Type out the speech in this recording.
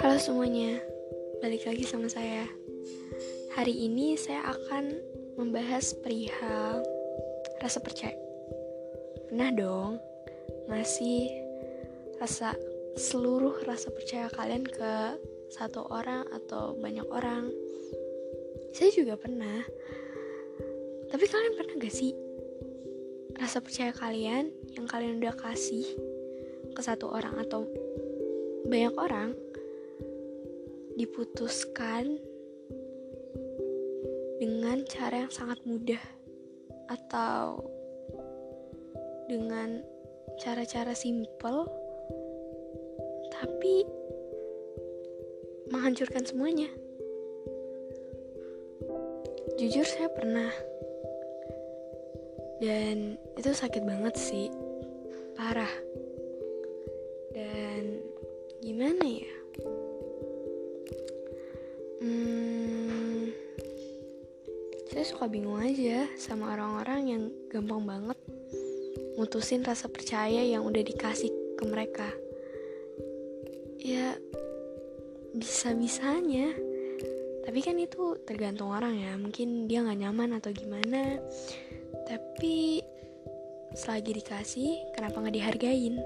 Halo semuanya, balik lagi sama saya. Hari ini saya akan membahas perihal rasa percaya. Pernah dong ngasih rasa seluruh rasa percaya kalian ke satu orang atau banyak orang. Saya juga pernah. Tapi kalian pernah gak sih rasa percaya kalian yang kalian udah kasih ke satu orang atau banyak orang diputuskan dengan cara yang sangat mudah atau dengan cara-cara simple tapi menghancurkan semuanya. Jujur saya pernah dan itu sakit banget sih, parah. Dan gimana ya? Hmm, saya suka bingung aja sama orang-orang yang gampang banget mutusin rasa percaya yang udah dikasih ke mereka. Ya, bisa-bisanya. Tapi kan itu tergantung orang ya. Mungkin dia nggak nyaman atau gimana. Tapi selagi dikasih, kenapa nggak dihargain?